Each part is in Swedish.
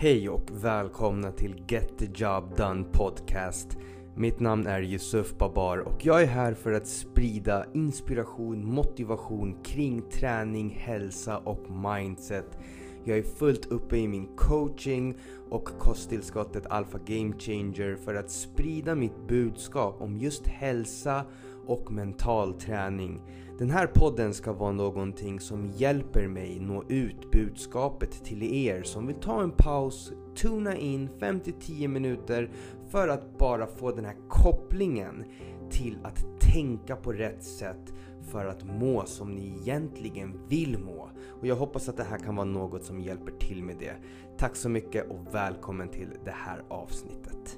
Hej och välkomna till Get the Job Done Podcast. Mitt namn är Yusuf Babar och jag är här för att sprida inspiration, motivation kring träning, hälsa och mindset. Jag är fullt uppe i min coaching och kosttillskottet Alpha Game Changer för att sprida mitt budskap om just hälsa och mental träning. Den här podden ska vara någonting som hjälper mig nå ut budskapet till er som vill ta en paus, tuna in 5-10 minuter för att bara få den här kopplingen till att tänka på rätt sätt för att må som ni egentligen vill må. Och jag hoppas att det här kan vara något som hjälper till med det. Tack så mycket och välkommen till det här avsnittet.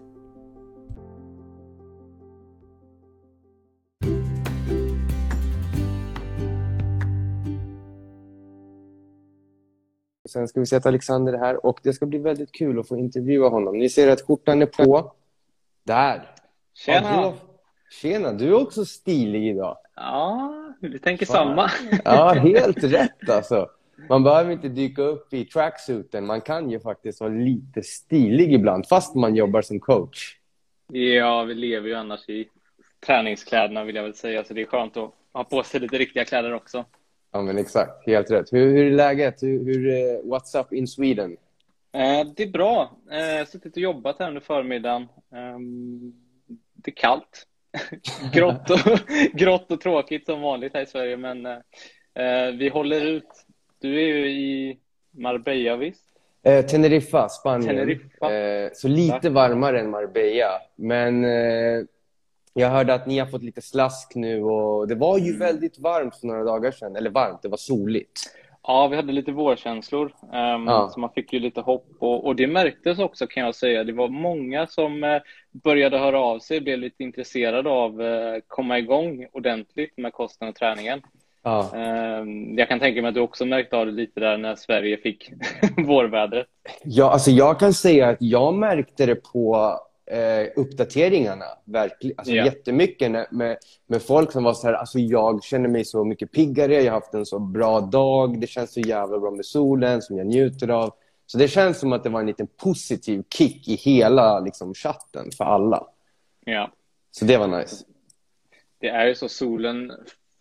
Sen ska vi se att Alexander är här och det ska bli väldigt kul att få intervjua honom. Ni ser att skjortan är på. Där! Tjena! Ja, du, tjena, du är också stilig idag. Ja, du tänker Fan. samma. Ja, helt rätt alltså. Man behöver inte dyka upp i tracksuiten. Man kan ju faktiskt vara lite stilig ibland, fast man jobbar som coach. Ja, vi lever ju annars i träningskläderna vill jag väl säga, så det är skönt att ha på sig lite riktiga kläder också. Ja, men exakt. Helt rätt. Hur, hur är läget? Hur, hur, eh, what's up in Sweden? Eh, det är bra. Eh, jag har suttit och jobbat här under förmiddagen. Eh, det är kallt. grått, och, grått och tråkigt som vanligt här i Sverige, men eh, vi håller ut. Du är ju i Marbella, visst? Eh, Teneriffa, Spanien. Teneriffa. Eh, så lite varmare än Marbella. Men eh, jag hörde att ni har fått lite slask nu och det var ju Mm. väldigt varmt för några dagar sedan. Eller varmt, det var soligt. Ja, vi hade lite vårkänslor, ehm, Ja. så man fick ju lite hopp. Och, och det märktes också kan jag säga. Det var många som eh, började höra av sig, blev lite intresserade av att eh, komma igång ordentligt med kosten och träningen. Ja. Ehm, jag kan tänka mig att du också märkte av det lite där när Sverige fick vårvädret. Ja, alltså jag kan säga att jag märkte det på eh, uppdateringarna. Verkligen. Alltså Ja. jättemycket med, med folk som var så här, alltså jag känner mig så mycket piggare, jag har haft en så bra dag, det känns så jävla bra med solen som jag njuter av. Så det känns som att det var en liten positiv kick i hela liksom, chatten för alla. Ja, Så det var nice. det är ju så. Solen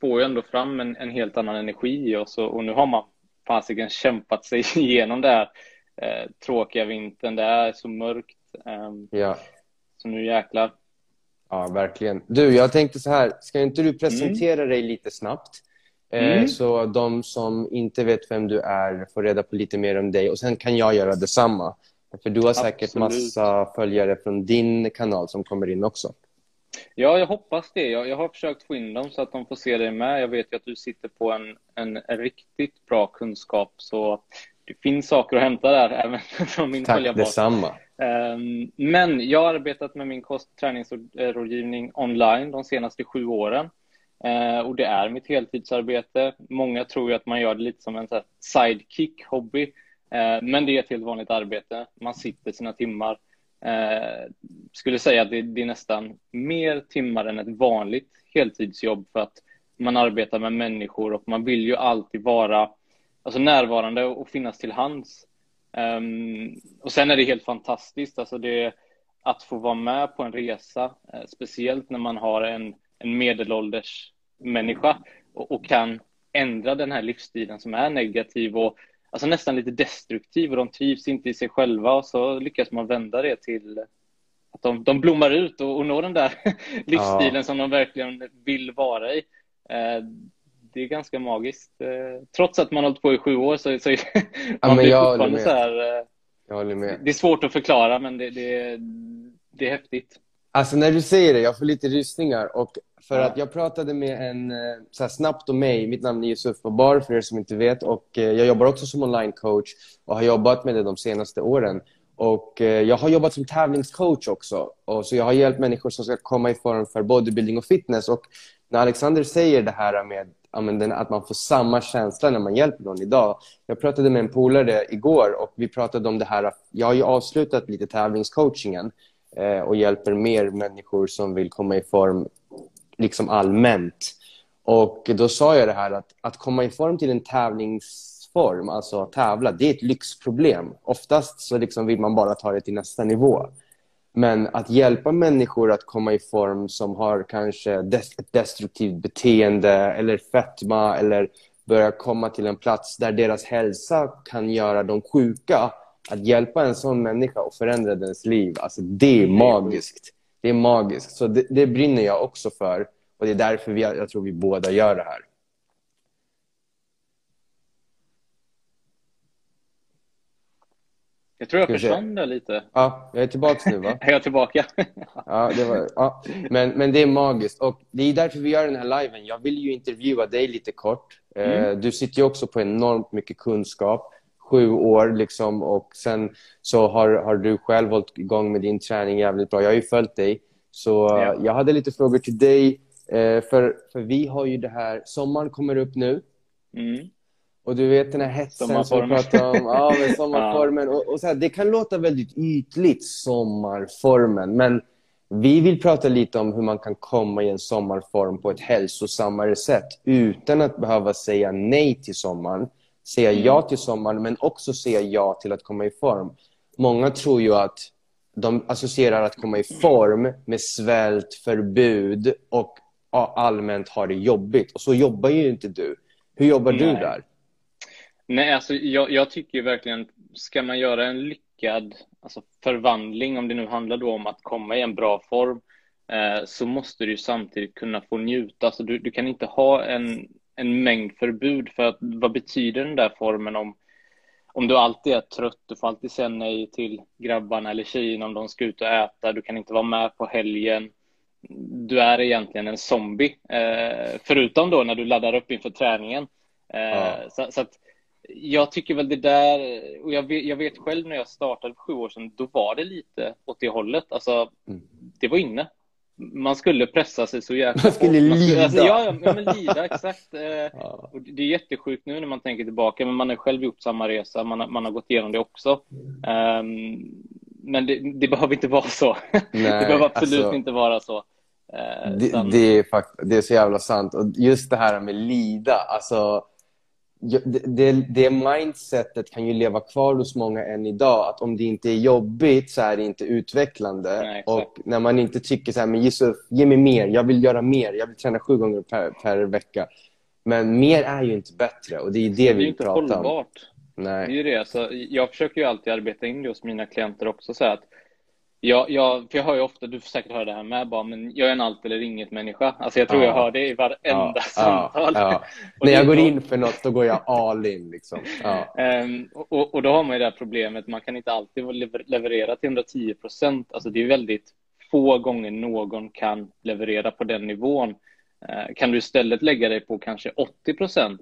får ju ändå fram en, en helt annan energi i oss och, och nu har man fasiken kämpat sig igenom det här eh, tråkiga vintern. Det är så mörkt. ehm, Ja. Så nu jäklar. Ja, verkligen. Du, jag tänkte så här, ska inte du presentera dig lite snabbt? Eh, Mm. Så de som inte vet vem du är får reda på lite mer om dig och sen kan jag göra detsamma. För du har säkert Absolut. massa följare från din kanal som kommer in också. Ja, jag hoppas det. Jag, jag har försökt få in dem så att de får se dig med. Jag vet ju att du sitter på en, en, riktigt bra kunskap, så det finns saker att hämta där, även från min Tack följarbas. detsamma. Ehm, men jag har arbetat med min kost och träningsrådgivning online de senaste sju åren. Ehm, och det är mitt heltidsarbete. Många tror ju att man gör det lite som en sidekick, hobby. Ehm, men det är ett helt vanligt arbete. Man sitter sina timmar. Skulle säga att det det är nästan mer timmar än ett vanligt heltidsjobb för att man arbetar med människor och man vill ju alltid vara alltså närvarande och finnas till hands. Ehm, och sen är det helt fantastiskt, alltså det, att få vara med på en resa, eh, speciellt när man har en, en medelålders människa och, och kan ändra den här livsstilen som är negativ och alltså nästan lite destruktiv och de trivs inte i sig själva och så lyckas man vända det till att de, de blommar ut och, och når den där livsstilen som de verkligen vill vara i. Eh, det är ganska magiskt. Eh, trots att man har hållit på i sju år så, så man blir jag fortfarande så här, eh, Jag håller med. det är svårt att förklara men det, det, det är häftigt. Alltså när du säger det, jag får lite rysningar. Och för Ja. att jag pratade med en, eh, så här snabbt om mig, mitt namn är Yusuf Babar för er som inte vet. Och jag jobbar också som online coach och har jobbat med det de senaste åren. Och jag har jobbat som tävlingscoach också. Och så jag har hjälpt människor som ska komma i form för bodybuilding och fitness. Och när Alexander säger det här med ja, men den, att man får samma känsla när man hjälper någon idag. Jag pratade med en polare igår och vi pratade om det här. Jag har ju avslutat lite tävlingscoachingen eh, och hjälper mer människor som vill komma i form liksom allmänt. Och då sa jag det här att, att komma i form till en tävlingsform, alltså tävla, det är ett lyxproblem. Oftast så liksom vill man bara ta det till nästa nivå. Men att hjälpa människor att komma i form som har kanske ett destruktivt beteende eller fetma eller börja komma till en plats där deras hälsa kan göra dem sjuka. Att hjälpa en sån människa och förändra dens liv, alltså det är magiskt. Det är magiskt. Så det, det brinner jag också för. Och det är därför vi, jag tror vi båda gör det här. Jag tror jag försvann där lite. Ja, jag är tillbaka nu va? är jag tillbaka? ja, det var, ja. Men, men det är magiskt. Och det är därför vi gör den här liven. Jag vill ju intervjua dig lite kort. Eh, mm. Du sitter ju också på enormt mycket kunskap. Sju år liksom och sen så har, har du själv hållit igång med din träning jävligt bra. Jag har ju följt dig. Så ja. jag hade lite frågor till dig. Eh, för, för vi har ju det här, sommaren kommer upp nu. Mm. Och du vet den här hetsen som vi pratar om, ja, men sommarformen. ja. Och, och så här, det kan låta väldigt ytligt, sommarformen. Men vi vill prata lite om hur man kan komma i en sommarform på ett hälsosammare sätt utan att behöva säga nej till sommaren. Säga mm. ja till sommaren, men också säga ja till att komma i form. Många tror ju att de associerar att komma i form med svält, förbud och allmänt ha det jobbigt. Och så jobbar ju inte du. Hur jobbar Nej. du där? Nej, alltså jag, jag tycker verkligen, ska man göra en lyckad alltså förvandling, om det nu handlar då om att komma i en bra form, eh, så måste du samtidigt kunna få njuta. Alltså du, du kan inte ha en, en mängd förbud, för att vad betyder den där formen om om du alltid är trött, du får alltid säga nej till grabbarna eller tjejerna om de ska ut och äta, du kan inte vara med på helgen. Du är egentligen en zombie, eh, förutom då när du laddar upp inför träningen. Eh, ja. så, så, att jag tycker väl det där, och jag vet, jag vet, själv när jag startade för sju år sedan, då var det lite åt det hållet. Alltså, mm. det var inne man skulle pressa sig så jäkla Man skulle lida. Man skulle, alltså, ja, ja, men lida, exakt. Eh, ja. Och det är jättesjukt nu när man tänker tillbaka, men man har själv gjort samma resa, man har, man har gått igenom det också. Um, men det, det, behöver inte vara så. Nej, det behöver absolut alltså, inte vara så. Uh, det, det, är fakt det är så jävla sant. Och just det här med lida, alltså det, det, mindsetet kan ju leva kvar hos många än idag. Att om det inte är jobbigt så är det inte utvecklande. Nej, och när man inte tycker så här, men Jesus, ge mig mer, jag vill göra mer, jag vill träna sju gånger per, per vecka. Men mer är ju inte bättre och det är det, det vi pratar om. Det är hållbart. Nej. Det är ju det. Så jag försöker ju alltid arbeta in det hos mina klienter också. Så att Ja, ja, för jag hör ju ofta, du får säkert höra det här med bara, men jag är en allt eller inget människa. Alltså jag tror ja. jag hör det i varenda ja, samtal. Ja, När jag går in för något, då går jag all in. Liksom. Um, och, och då har man ju det här problemet, man kan inte alltid leverera till 110 procent. Alltså det är väldigt få gånger någon kan leverera på den nivån. Uh, kan du istället lägga dig på kanske 80 procent,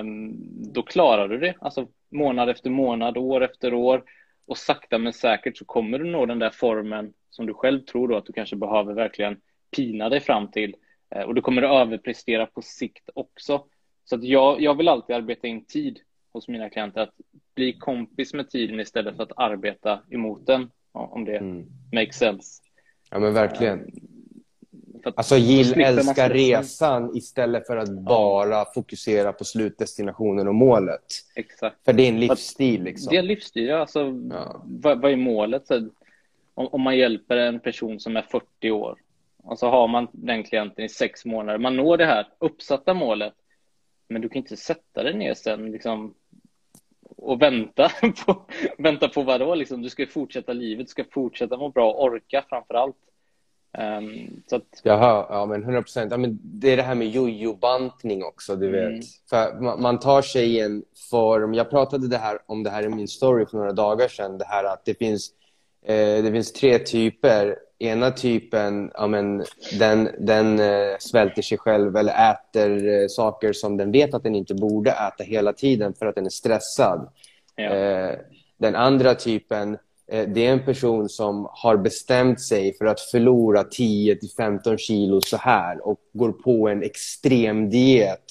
um, då klarar du det. Alltså månad efter månad, år efter år och sakta men säkert så kommer du nå den där formen som du själv tror då att du kanske behöver verkligen pina dig fram till. Eh, och du kommer att överprestera på sikt också. Så att jag, jag vill alltid arbeta in tid hos mina klienter, att bli kompis med tiden istället för att arbeta emot den, om det mm. makes sense. Ja men verkligen. Eh, alltså Jill älskar resan istället för att bara fokusera på slutdestinationen och målet. Exakt. För det är en livsstil. Liksom. Det är en livsstil, alltså, ja. vad, vad är målet? Så, om, om, man hjälper en person som är 40 år och så har man den klienten i sex månader, man når det här uppsatta målet, men du kan inte sätta dig ner sen liksom, och vänta på, vänta på vad då? Liksom, du ska fortsätta livet, du ska fortsätta må bra, orka framför allt. Um, så att... Jaha, ja men 100 procent. Ja, det är det här med jojo-bantning också, du vet. Mm. För man, man, tar sig i en form. Jag pratade det här, om det här i min story för några dagar sedan. Det här att det finns, eh, det finns tre typer. Ena typen, ja, men, den, den eh, svälter sig själv eller äter eh, saker som den vet att den inte borde äta hela tiden för att den är stressad. Ja. Eh, den andra typen det är en person som har bestämt sig för att förlora 10-15 kilo så här och går på en extrem diet.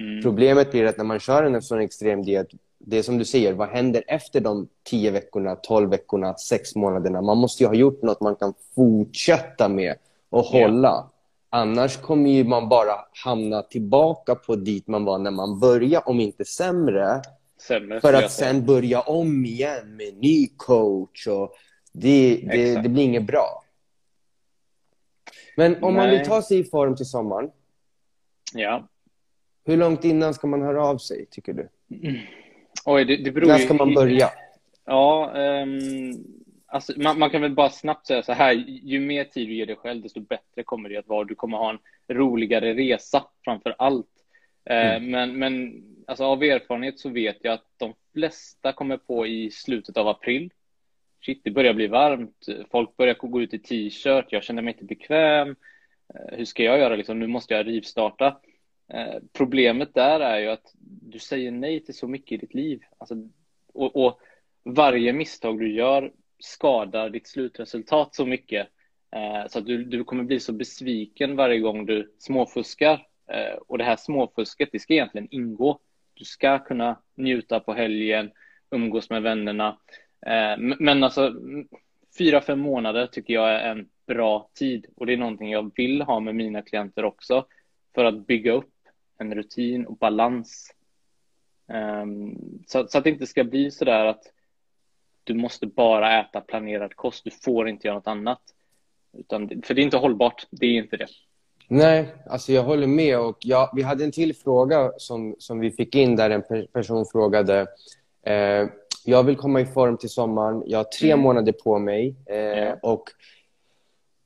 Mm. Problemet blir att när man kör en sån extrem diet, det är som du säger, vad händer efter de 10 veckorna, 12 veckorna, 6 månaderna? Man måste ju ha gjort något man kan fortsätta med och hålla. Yeah. Annars kommer man bara hamna tillbaka på dit man var när man började, om inte sämre. Sämre, för att sen börja om igen med ny coach. Och det, det, det blir inget bra. Men om man Nej. vill ta sig i form till sommaren, Ja. hur långt innan ska man höra av sig, tycker du? Oj, det, det beror När ska man börja? Ja, ehm, alltså, man, man kan väl bara snabbt säga så här. Ju mer tid du ger dig själv, desto bättre kommer det att vara. Du kommer ha en roligare resa framför allt. Eh, Men, men alltså, av erfarenhet så vet jag att de flesta kommer på i slutet av april. Shit, det börjar bli varmt. Folk börjar gå ut i t-shirt. Jag känner mig inte bekväm. Eh, Hur ska jag göra? Liksom, nu måste jag rivstarta. Eh, Problemet där är ju att du säger nej till så mycket i ditt liv. Alltså, och, och varje misstag du gör skadar ditt slutresultat så mycket. Så att du, du kommer bli så besviken varje gång du småfuskar. Eh, och det här småfusket, det ska egentligen ingå. Du ska kunna njuta på helgen, umgås med vännerna. Eh, men alltså, fyra, fem månader tycker jag är en bra tid. Och det är någonting jag vill ha med mina klienter också. För att bygga upp en rutin och balans. Ehm, så, så att det inte ska bli så där att du måste bara äta planerad kost. Du får inte göra något annat. Utan, för det är inte hållbart. Det är inte det. Nej, alltså jag håller med. Och ja, vi hade en till fråga som, som vi fick in där en per- person frågade. Eh, jag vill komma i form till sommaren. Jag har tre Mm. månader på mig. Eh, Ja. Och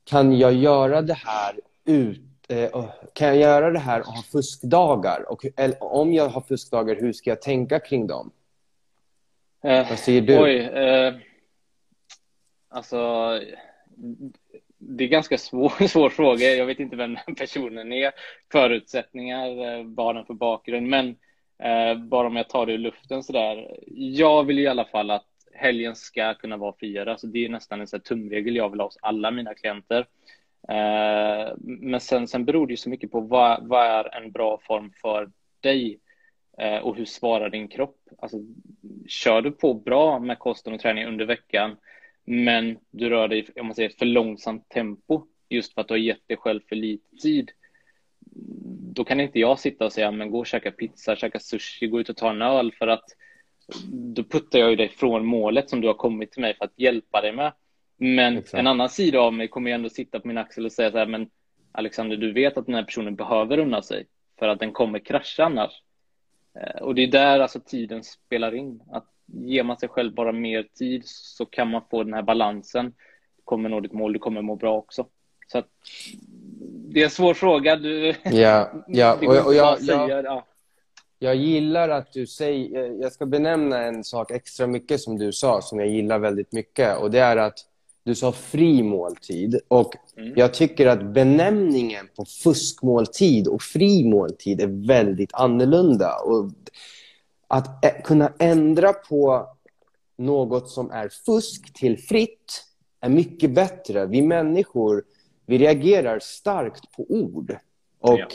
kan jag göra det här ut eh, kan jag göra det här och ha fuskdagar? Och, eller, om jag har fuskdagar, hur ska jag tänka kring dem? Eh, Vad säger du? Oj. Eh, alltså, det är ganska svår, svår fråga. Jag vet inte vem den personen är. Förutsättningar, eh, vad den för bakgrund? Men eh, bara om jag tar det ur luften så där. Jag vill i alla fall att helgen ska kunna vara friare. Alltså, det är nästan en sån här tumregel jag vill ha hos alla mina klienter. Eh, men sen, sen beror det ju så mycket på vad, vad är en bra form för dig eh, och hur svarar din kropp? Alltså, kör du på bra med kosten och träning under veckan men du rör dig om man säger, för långsamt tempo just för att du har gett dig själv för lite tid då kan inte jag sitta och säga men gå och käka pizza, käka sushi, gå ut och ta en öl för att då puttar jag ju dig från målet som du har kommit till mig för att hjälpa dig med. Men Exakt. en annan sida av mig kommer ju ändå sitta på min axel och säga så här, men Alexander, du vet att den här personen behöver unna sig för att den kommer krascha annars. Eh, Och det är där alltså tiden spelar in. Att ger man sig själv bara mer tid så kan man få den här balansen. Du kommer nå ditt mål, du kommer må bra också. Så att, det är en svår fråga. Du, Ja, ja. Och, och jag, jag, ja. jag gillar att du säger... jag- Jag ska benämna en sak extra mycket som du sa, som jag gillar väldigt mycket. Och Det är att du sa fri måltid. Och Mm. Jag tycker att benämningen på fuskmåltid och fri måltid är väldigt annorlunda. Och att kunna ändra på något som är fusk till fritt är mycket bättre. Vi människor vi reagerar starkt på ord. Och Ja.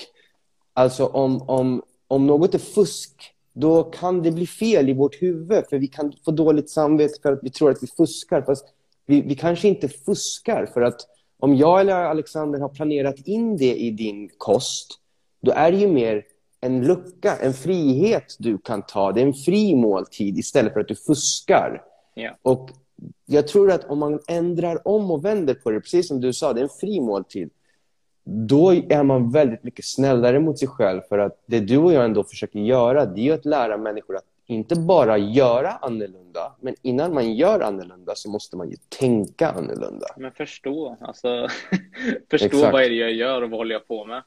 alltså om, om, om något är fusk, då kan det bli fel i vårt huvud. För vi kan få dåligt samvete för att vi tror att vi fuskar. Fast vi, vi kanske inte fuskar. För att om jag eller Alexander har planerat in det i din kost, då är det ju mer en lucka, en frihet du kan ta. Det är en fri måltid istället för att du fuskar. Ja. Och jag tror att om man ändrar om och vänder på det, precis som du sa, det är en fri måltid. Då är man väldigt mycket snällare mot sig själv. För att det du och jag ändå försöker göra, det är att lära människor att inte bara göra annorlunda, men innan man gör annorlunda så måste man ju tänka annorlunda. Men förstå, alltså förstå Exakt. vad är det jag gör och vad håller jag på med.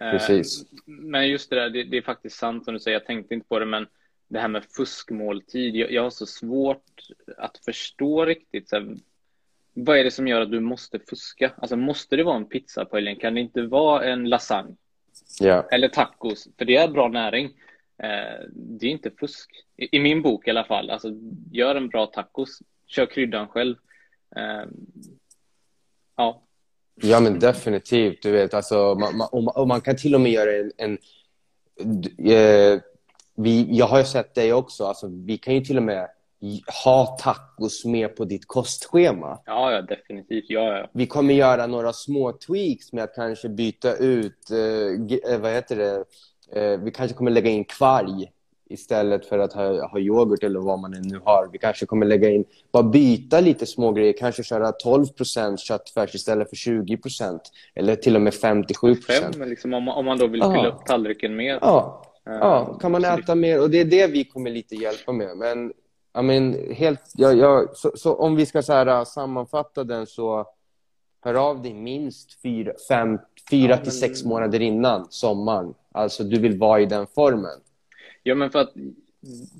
Eh, Precis. Men just det där, det, det är faktiskt sant som du säger, jag tänkte inte på det, men det här med fuskmåltid, jag, jag har så svårt att förstå riktigt. Så här, vad är det som gör att du måste fuska? Alltså måste det vara en pizza på helgen? Kan det inte vara en lasagne? Ja. Eller tacos? För det är bra näring. Eh, det är inte fusk. I, I min bok i alla fall. Alltså, gör en bra tacos. Kör kryddan själv. Eh, ja, Ja, men definitivt. Du vet, alltså, man, man, och man, och man kan till och med göra en... en eh, vi, jag har ju sett dig också. Alltså, vi kan ju till och med ha tacos med på ditt kostschema. Ja, ja definitivt. Ja, ja. Vi kommer göra några små tweaks med att kanske byta ut, eh, vad heter det, eh, vi kanske kommer lägga in kvarg istället för att ha, ha yoghurt eller vad man nu har. Vi kanske kommer lägga in, bara byta lite små grejer, kanske köra 12% köttfärs istället för 20 eller till och med 57 Fem, liksom, om, om man då vill fylla upp tallriken mer. Ja. ja, kan man äta mer och det är det vi kommer lite hjälpa med. Men I mean, helt, ja, ja, så, så, om vi ska så här, äh, sammanfatta den så hör av dig minst fyra, fem, fyra ja, till sex månader innan sommaren. Alltså du vill vara i den formen. Ja, men för att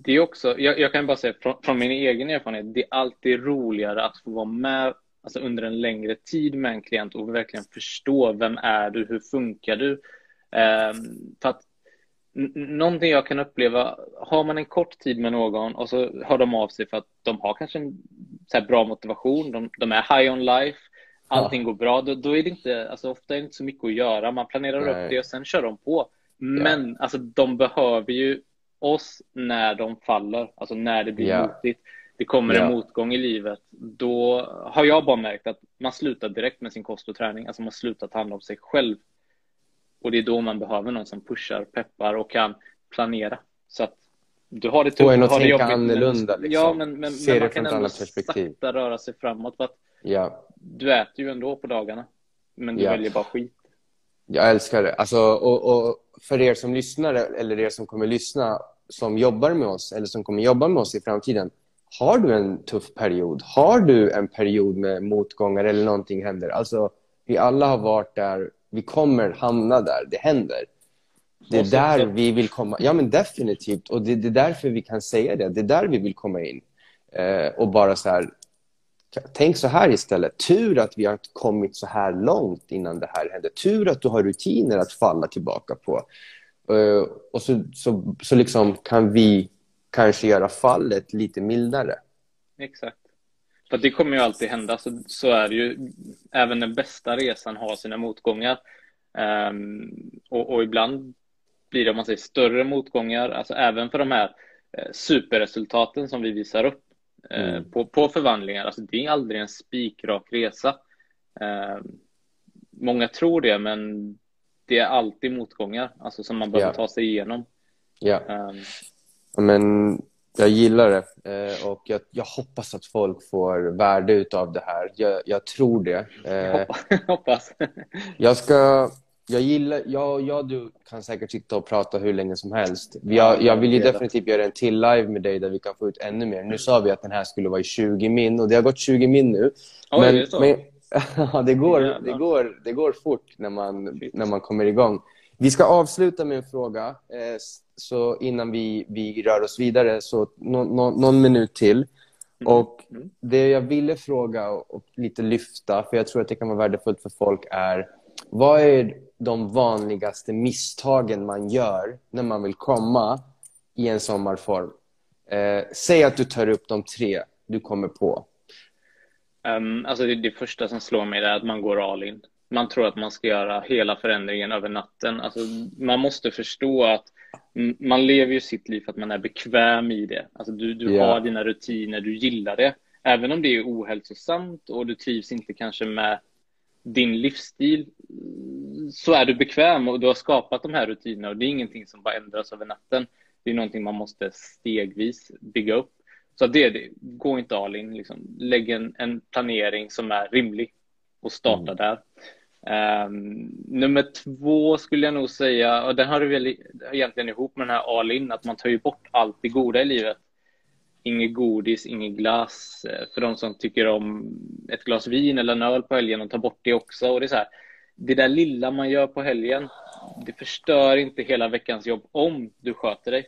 det är också, jag, jag kan bara säga från, från, min egen erfarenhet, det är alltid roligare att få vara med alltså under en längre tid med en klient och verkligen förstå vem är du, hur funkar du? Um, för att någonting jag kan uppleva, har man en kort tid med någon och så hör de av sig för att de har kanske en bra motivation, de, de, är high on life, allting ja. går bra, då, då, är det inte, alltså ofta är det inte så mycket att göra, man planerar Nej. upp det och sen kör de på. Men ja. alltså de behöver ju oss när de faller, alltså när det blir ja. motigt. Det kommer en motgång i livet, då har jag bara märkt att man slutar direkt med sin kost och träning, alltså man slutar ta hand om sig själv och det är då man behöver någon som pushar, peppar och kan planera. Så att du har det tufft, Få en att tänka annorlunda. Liksom. Ja, men, men, men man kan ändå sakta röra sig framåt. För att ja. Du äter ju ändå på dagarna, men du väljer bara skit. Jag älskar det. Alltså, och, och för er som lyssnar, eller er som kommer lyssna, som jobbar med oss, eller som kommer jobba med oss i framtiden. Har du en tuff period? Har du en period med motgångar eller någonting händer? Alltså, vi alla har varit där vi kommer hamna där. Det händer. Det är där vi vill komma. Ja, men definitivt. Och det, det, är därför vi kan säga det. Det är där vi vill komma in. Eh, och bara så här, tänk så här istället. Tur att vi har kommit så här långt innan det här hände. Tur att du har rutiner att falla tillbaka på. Eh, och så, så, så liksom kan vi kanske göra fallet lite mildare. Exakt. För det kommer ju alltid hända, så, så är det ju. Även den bästa resan har sina motgångar. Um, och, och, ibland blir det, om man säger, större motgångar, alltså även för de här eh, superresultaten som vi visar upp eh, mm. på, på förvandlingar. Alltså det är aldrig en spikrak resa. Um, många tror det, men det är alltid motgångar, alltså som man behöver yeah. ta sig igenom. Ja. Um, men jag gillar det eh, och jag, jag, hoppas att folk får värde av det här. Jag, jag tror det. Eh, hoppas. jag ska... Jag gillar... Jag, jag du kan säkert sitta och prata hur länge som helst. Jag, jag vill ju definitivt göra en till live med dig där vi kan få ut ännu mer. Nu sa vi att den här skulle vara i 20 min och det har gått 20 min nu. Oj, men, ja, det, går, det, går, det går fort när man, när man kommer igång. Vi ska avsluta med en fråga. Eh, så innan vi, vi rör oss vidare, så no, no, någon minut till. Mm. Och mm. Det jag ville fråga och lite lyfta, för jag tror att det kan vara värdefullt för folk, är vad är de vanligaste misstagen man gör när man vill komma i en sommarform? Eh, säg att du tar upp de tre du kommer på. Um, alltså det, det första som slår mig är att man går all in. Man tror att man ska göra hela förändringen över natten. Alltså, man måste förstå att man lever ju sitt liv för att man är bekväm i det. Alltså du, du yeah. har dina rutiner, du gillar det. Även om det är ohälsosamt och du trivs inte kanske med din livsstil så är du bekväm och du har skapat de här rutinerna och det är ingenting som bara ändras över natten. Det är någonting man måste stegvis bygga upp. Så det det. Gå inte all in. Liksom. Lägg en, en planering som är rimlig och starta mm. där. Um, nummer två skulle jag nog säga, och den har väl egentligen ihop med den här all in, att man tar ju bort allt det goda i livet. Inget godis, inget glass. Eh, för de som tycker om ett glas vin eller en öl på helgen, och tar bort det också. Och det är så här, det där lilla man gör på helgen, det förstör inte hela veckans jobb om du sköter dig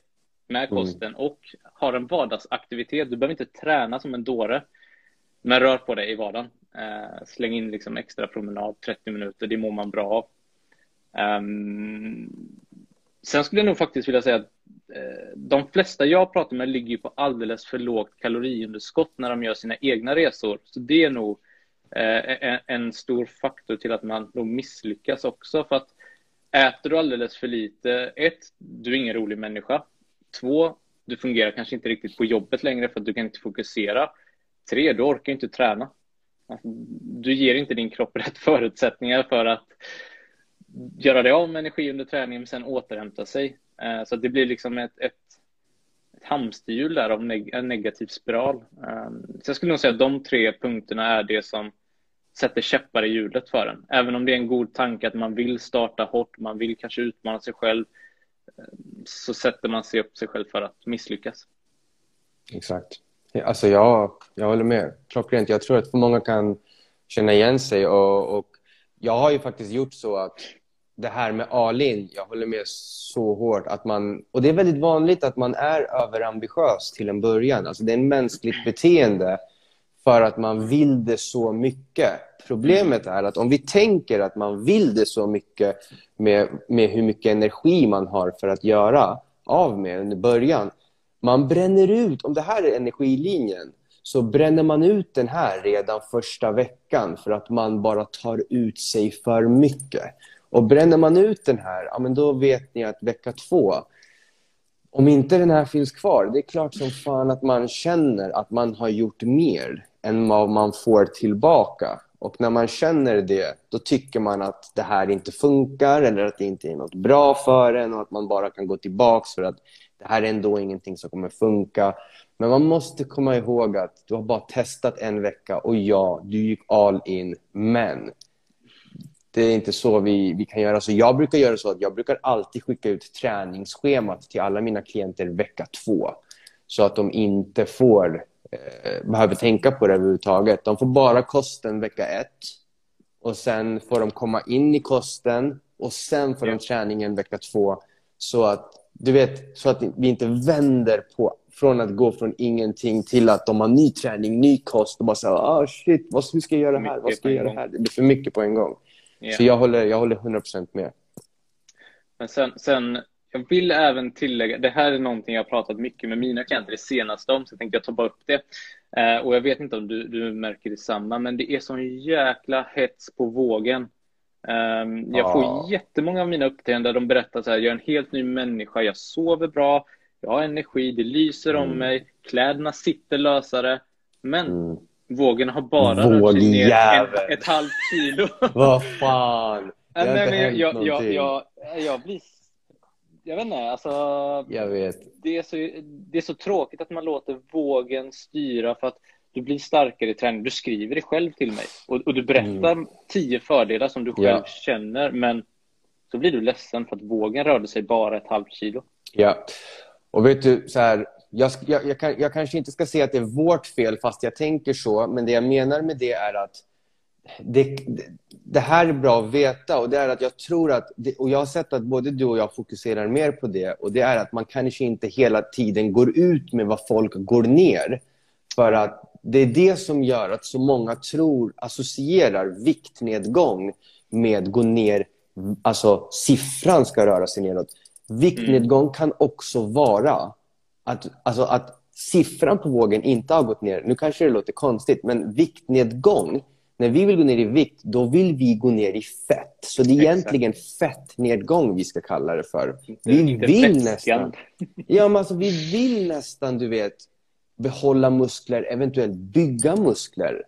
med mm. kosten mm. och har en vardagsaktivitet. Du behöver inte träna som en dåre, men rör på dig i vardagen. Uh, släng in liksom extra promenad, 30 minuter, det mår man bra av. Um, sen skulle jag nog faktiskt vilja säga att uh, de flesta jag pratar med ligger på alldeles för lågt kaloriunderskott när de gör sina egna resor. Så det är nog uh, en, en, stor faktor till att man nog misslyckas också. För att äter du alldeles för lite, ett, du är ingen rolig människa. Två, du fungerar kanske inte riktigt på jobbet längre för att du kan inte fokusera. Tre, du orkar inte träna. Alltså, du ger inte din kropp rätt förutsättningar för att göra det av med energi under träningen men sen återhämta sig. Eh, så det blir liksom ett, ett, ett hamsterhjul där av neg en negativ spiral. Eh, så jag skulle nog säga att de tre punkterna är det som sätter käppar i hjulet för en. Även om det är en god tanke att man vill starta hårt, man vill kanske utmana sig själv, så sätter man sig upp sig själv för att misslyckas. Exakt. Alltså jag, jag håller med. Klockrent. Jag tror att många kan känna igen sig och, och jag har ju faktiskt gjort så att det här med all-in, jag håller med så hårt att man, och det är väldigt vanligt att man är överambitiös till en början. Alltså det är ett mänskligt beteende för att man vill det så mycket. Problemet är att om vi tänker att man vill det så mycket med, med hur mycket energi man har för att göra av med under början. Man bränner ut, om det här är energilinjen, så bränner man ut den här redan första veckan för att man bara tar ut sig för mycket. Och bränner man ut den här, ja, men då vet ni att vecka två, om inte den här finns kvar, det är klart som fan att man känner att man har gjort mer än vad man får tillbaka. Och när man känner det, då tycker man att det här inte funkar eller att det inte är något bra för en och att man bara kan gå tillbaka för att det här är ändå ingenting som kommer funka. Men man måste komma ihåg att du har bara testat en vecka och ja, du gick all in. Men det är inte så vi, vi kan göra. Så jag brukar göra så att jag brukar alltid skicka ut träningsschemat till alla mina klienter vecka två. Så att de inte får, behöver tänka på det överhuvudtaget. De får bara kosten vecka ett. Och sen får de komma in i kosten och sen får de träningen vecka två. Så att, du vet, så att vi inte vänder på från att gå från ingenting till att de har ny träning, ny kost och bara så ah shit, vad ska jag göra här? Vad ska jag göra här? Det blir för mycket på en gång. Yeah. Så jag håller, jag håller 100% med. Men sen, sen, jag vill även tillägga, det här är någonting jag har pratat mycket med mina klienter det senaste om, så jag tänkte jag ta bara upp det. Eh, och jag vet inte om du, du märker detsamma, men det är sån jäkla hets på vågen. Um, jag får ah. jättemånga av mina uppträdanden där de berättar så här, jag är en helt ny människa, jag sover bra, jag har energi, det lyser mm. om mig, kläderna sitter lösare, men mm. Vågen har bara rört sig ner ett, ett halvt kilo. Vad fan. Det har inte hänt jag, någonting. Jag, jag, jag blir... Jag vet inte, alltså... Jag vet. Det är, så, det är så tråkigt att man låter vågen styra för att du blir starkare i träning. Du skriver det själv till mig och, och du berättar mm. tio fördelar som du själv ja. känner, men så blir du ledsen för att vågen rörde sig bara ett halvt kilo. Ja, och vet du, så här, jag, jag, jag, jag, kanske inte ska säga att det är vårt fel fast jag tänker så. Men det jag menar med det är att det, det, här är bra att veta. Och det är att jag tror att, och jag har sett att både du och jag fokuserar mer på det. Och det är att man kanske inte hela tiden går ut med vad folk går ner. För att det är det som gör att så många tror, associerar viktnedgång med gå ner, alltså siffran ska röra sig neråt. Viktnedgång kan också vara att, alltså att siffran på vågen inte har gått ner. Nu kanske det låter konstigt, men viktnedgång, när vi vill gå ner i vikt, då vill vi gå ner i fett. Så det är Exakt. egentligen fettnedgång vi ska kalla det för. Vi vill nästan... Ja, men alltså, vi vill nästan, du vet, behålla muskler, eventuellt bygga muskler.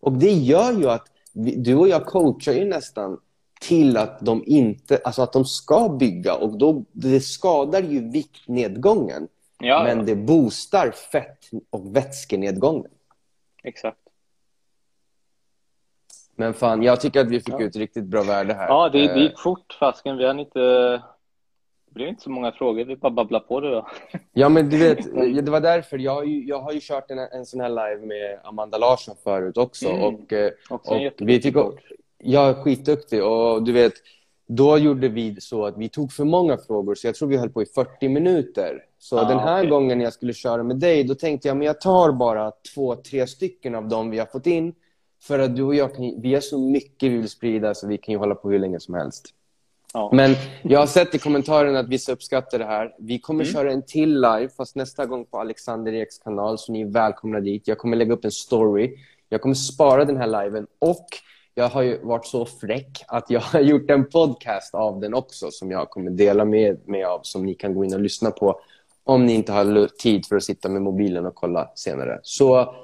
Och det gör ju att vi, du och jag coachar ju nästan till att de inte, alltså att de ska bygga och då, det skadar ju viktnedgången. Ja, men ja. det boostar fett och vätskenedgången. Exakt. Men fan, jag tycker att vi fick ja. ut riktigt bra värde här. Ja, det, det gick eh, fort. Fasken, vi har inte... Det blev inte så många frågor, vi bara babblar på det då. Ja, men du vet, det var därför. Jag har ju, jag har ju kört en, en sån här live med Amanda Larsson förut också. Mm. Och, eh, också och vi tycker... Jag är skitduktig och du vet, då gjorde vi så att vi tog för många frågor, så jag tror vi höll på i 40 minuter. Så ah, den här okay. gången jag skulle köra med dig, då tänkte jag men jag tar bara två, tre stycken av dem vi har fått in. För att du och jag, kan, vi har så mycket vi vill sprida så vi kan ju hålla på hur länge som helst. Ah. Men jag har sett i kommentarerna att vissa uppskattar det här. Vi kommer mm. köra en till live, fast nästa gång på Alexander Eks kanal, så ni är välkomna dit. Jag kommer lägga upp en story. Jag kommer spara den här liven och jag har ju varit så fräck att jag har gjort en podcast av den också som jag kommer dela med mig av som ni kan gå in och lyssna på Om ni inte har tid för att sitta med mobilen och kolla senare. Så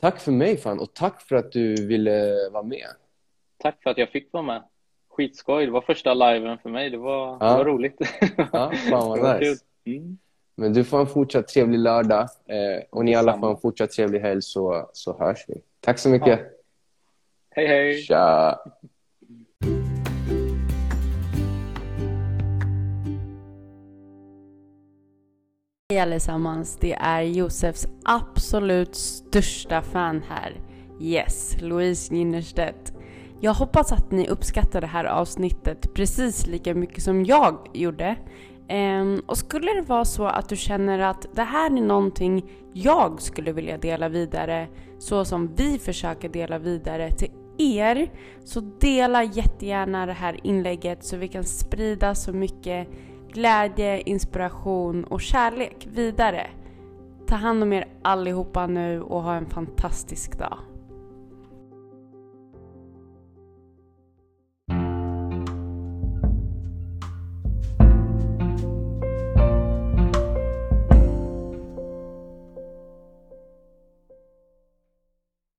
tack för mig fan och tack för att du ville vara med. Tack för att jag fick vara med. Skitskoj. Det var första liven för mig. Det var, ja. det var roligt. Ja, fan vad nice. Mm. Men du får en fortsatt trevlig lördag eh, och ni alla får en fortsatt trevlig helg så, så hörs vi. Tack så mycket. Ja. Hej hej. Tja. Hej allesammans, det är Josefs absolut största fan här. Yes, Louise Ginnerstedt. Jag hoppas att ni uppskattar det här avsnittet precis lika mycket som jag gjorde. Um, och skulle det vara så att du känner att det här är någonting jag skulle vilja dela vidare så som vi försöker dela vidare till er så dela jättegärna det här inlägget så vi kan sprida så mycket glädje, inspiration och kärlek vidare. Ta hand om er allihopa nu och ha en fantastisk dag.